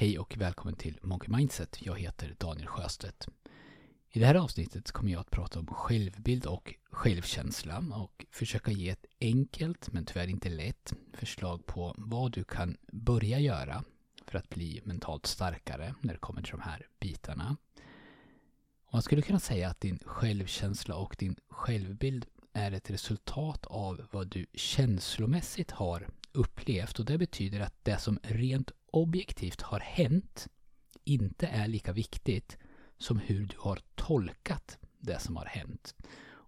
Hej och välkommen till Monkey Mindset. Jag heter Daniel Sjöstedt. I det här avsnittet kommer jag att prata om självbild och självkänsla och försöka ge ett enkelt, men tyvärr inte lätt, förslag på vad du kan börja göra för att bli mentalt starkare när det kommer till de här bitarna. Och man skulle kunna säga att din självkänsla och din självbild är ett resultat av vad du känslomässigt har upplevt och det betyder att det som rent objektivt har hänt inte är lika viktigt som hur du har tolkat det som har hänt.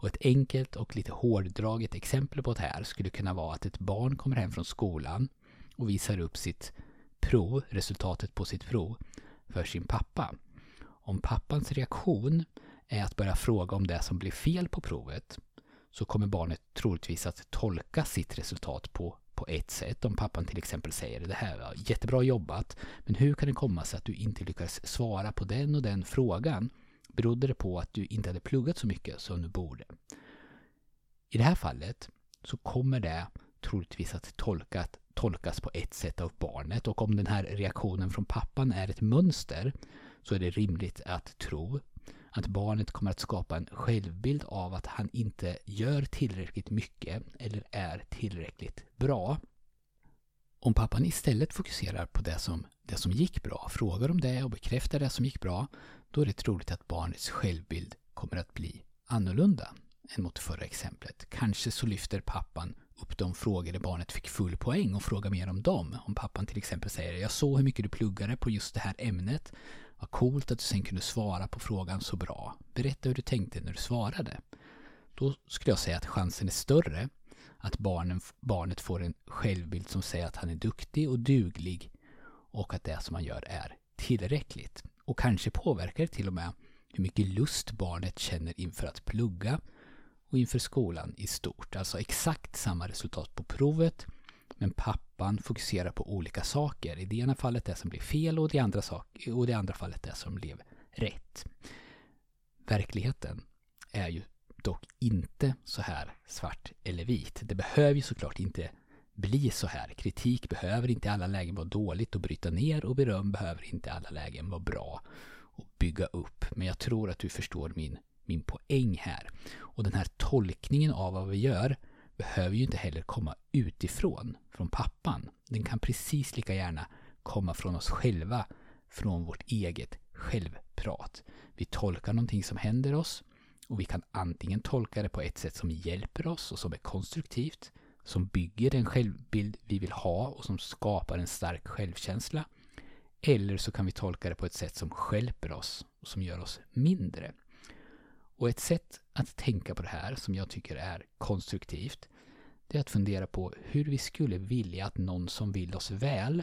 Och ett enkelt och lite hårdraget exempel på det här skulle kunna vara att ett barn kommer hem från skolan och visar upp sitt prov, resultatet på sitt prov, för sin pappa. Om pappans reaktion är att börja fråga om det som blir fel på provet så kommer barnet troligtvis att tolka sitt resultat på på ett sätt. Om pappan till exempel säger det här var jättebra jobbat, men hur kan det komma sig att du inte lyckades svara på den och den frågan? Berodde det på att du inte hade pluggat så mycket som du borde? I det här fallet så kommer det troligtvis att tolkat, tolkas på ett sätt av barnet och om den här reaktionen från pappan är ett mönster så är det rimligt att tro att barnet kommer att skapa en självbild av att han inte gör tillräckligt mycket eller är tillräckligt bra. Om pappan istället fokuserar på det som, det som gick bra, frågar om det och bekräftar det som gick bra, då är det troligt att barnets självbild kommer att bli annorlunda än mot förra exemplet. Kanske så lyfter pappan upp de frågor där barnet fick full poäng och frågar mer om dem. Om pappan till exempel säger jag såg hur mycket du pluggade på just det här ämnet. Vad coolt att du sen kunde svara på frågan så bra. Berätta hur du tänkte när du svarade. Då skulle jag säga att chansen är större att barnen, barnet får en självbild som säger att han är duktig och duglig och att det som han gör är tillräckligt. Och kanske påverkar det till och med hur mycket lust barnet känner inför att plugga och inför skolan i stort. Alltså exakt samma resultat på provet men pappan fokuserar på olika saker. I det ena fallet det som blir fel och, det andra sak, och det andra fallet det som blev rätt. Verkligheten är ju dock inte så här svart eller vit. Det behöver ju såklart inte bli så här. Kritik behöver inte i alla lägen vara dåligt och bryta ner och beröm behöver inte i alla lägen vara bra och bygga upp. Men jag tror att du förstår min, min poäng här. Och den här tolkningen av vad vi gör behöver ju inte heller komma utifrån, från pappan. Den kan precis lika gärna komma från oss själva, från vårt eget självprat. Vi tolkar någonting som händer oss och vi kan antingen tolka det på ett sätt som hjälper oss och som är konstruktivt, som bygger den självbild vi vill ha och som skapar en stark självkänsla. Eller så kan vi tolka det på ett sätt som skälper oss och som gör oss mindre. Och ett sätt att tänka på det här som jag tycker är konstruktivt det är att fundera på hur vi skulle vilja att någon som vill oss väl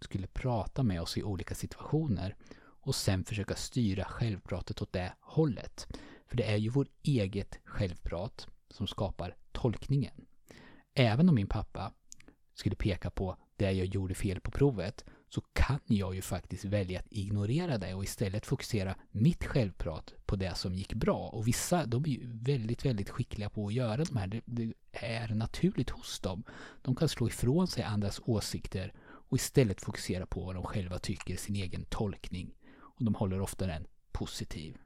skulle prata med oss i olika situationer och sen försöka styra självpratet åt det hållet. För det är ju vårt eget självprat som skapar tolkningen. Även om min pappa skulle peka på det jag gjorde fel på provet så kan jag ju faktiskt välja att ignorera det och istället fokusera mitt självprat på det som gick bra. Och vissa, de är ju väldigt, väldigt skickliga på att göra de här. Det, det är naturligt hos dem. De kan slå ifrån sig andras åsikter och istället fokusera på vad de själva tycker, sin egen tolkning. Och de håller ofta den positiv.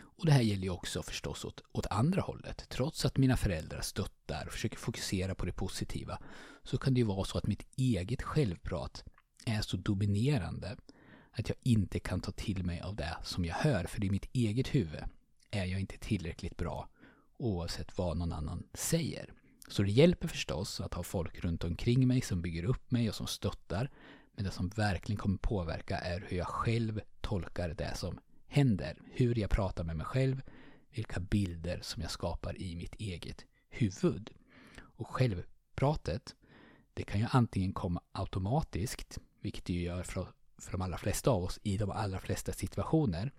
Och det här gäller ju också förstås åt, åt andra hållet. Trots att mina föräldrar stöttar och försöker fokusera på det positiva så kan det ju vara så att mitt eget självprat är så dominerande att jag inte kan ta till mig av det som jag hör. För i mitt eget huvud är jag inte tillräckligt bra oavsett vad någon annan säger. Så det hjälper förstås att ha folk runt omkring mig som bygger upp mig och som stöttar. Men det som verkligen kommer påverka är hur jag själv tolkar det som händer. Hur jag pratar med mig själv, vilka bilder som jag skapar i mitt eget huvud. Och självpratet, det kan ju antingen komma automatiskt vilket det ju gör för, för de allra flesta av oss i de allra flesta situationer.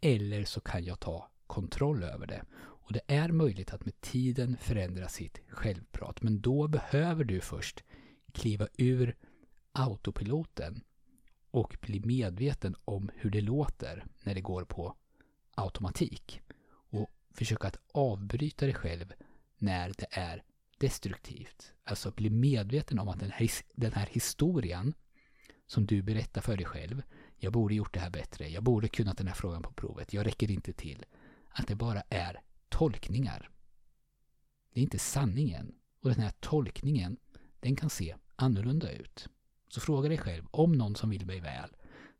Eller så kan jag ta kontroll över det. Och det är möjligt att med tiden förändra sitt självprat. Men då behöver du först kliva ur autopiloten och bli medveten om hur det låter när det går på automatik. Och försöka att avbryta dig själv när det är destruktivt. Alltså bli medveten om att den här, den här historien som du berättar för dig själv. Jag borde gjort det här bättre. Jag borde kunnat den här frågan på provet. Jag räcker inte till. Att det bara är tolkningar. Det är inte sanningen. Och den här tolkningen, den kan se annorlunda ut. Så fråga dig själv, om någon som vill mig väl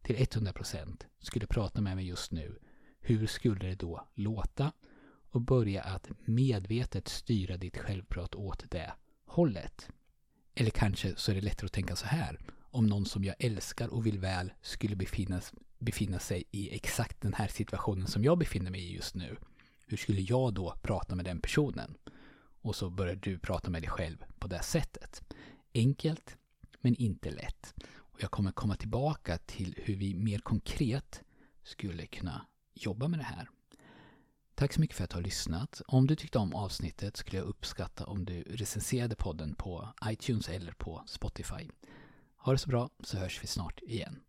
till 100% skulle prata med mig just nu, hur skulle det då låta? Och börja att medvetet styra ditt självprat åt det hållet. Eller kanske så är det lättare att tänka så här. Om någon som jag älskar och vill väl skulle befinna, befinna sig i exakt den här situationen som jag befinner mig i just nu. Hur skulle jag då prata med den personen? Och så börjar du prata med dig själv på det sättet. Enkelt, men inte lätt. Och jag kommer komma tillbaka till hur vi mer konkret skulle kunna jobba med det här. Tack så mycket för att du har lyssnat. Om du tyckte om avsnittet skulle jag uppskatta om du recenserade podden på iTunes eller på Spotify. Ha det så bra så hörs vi snart igen.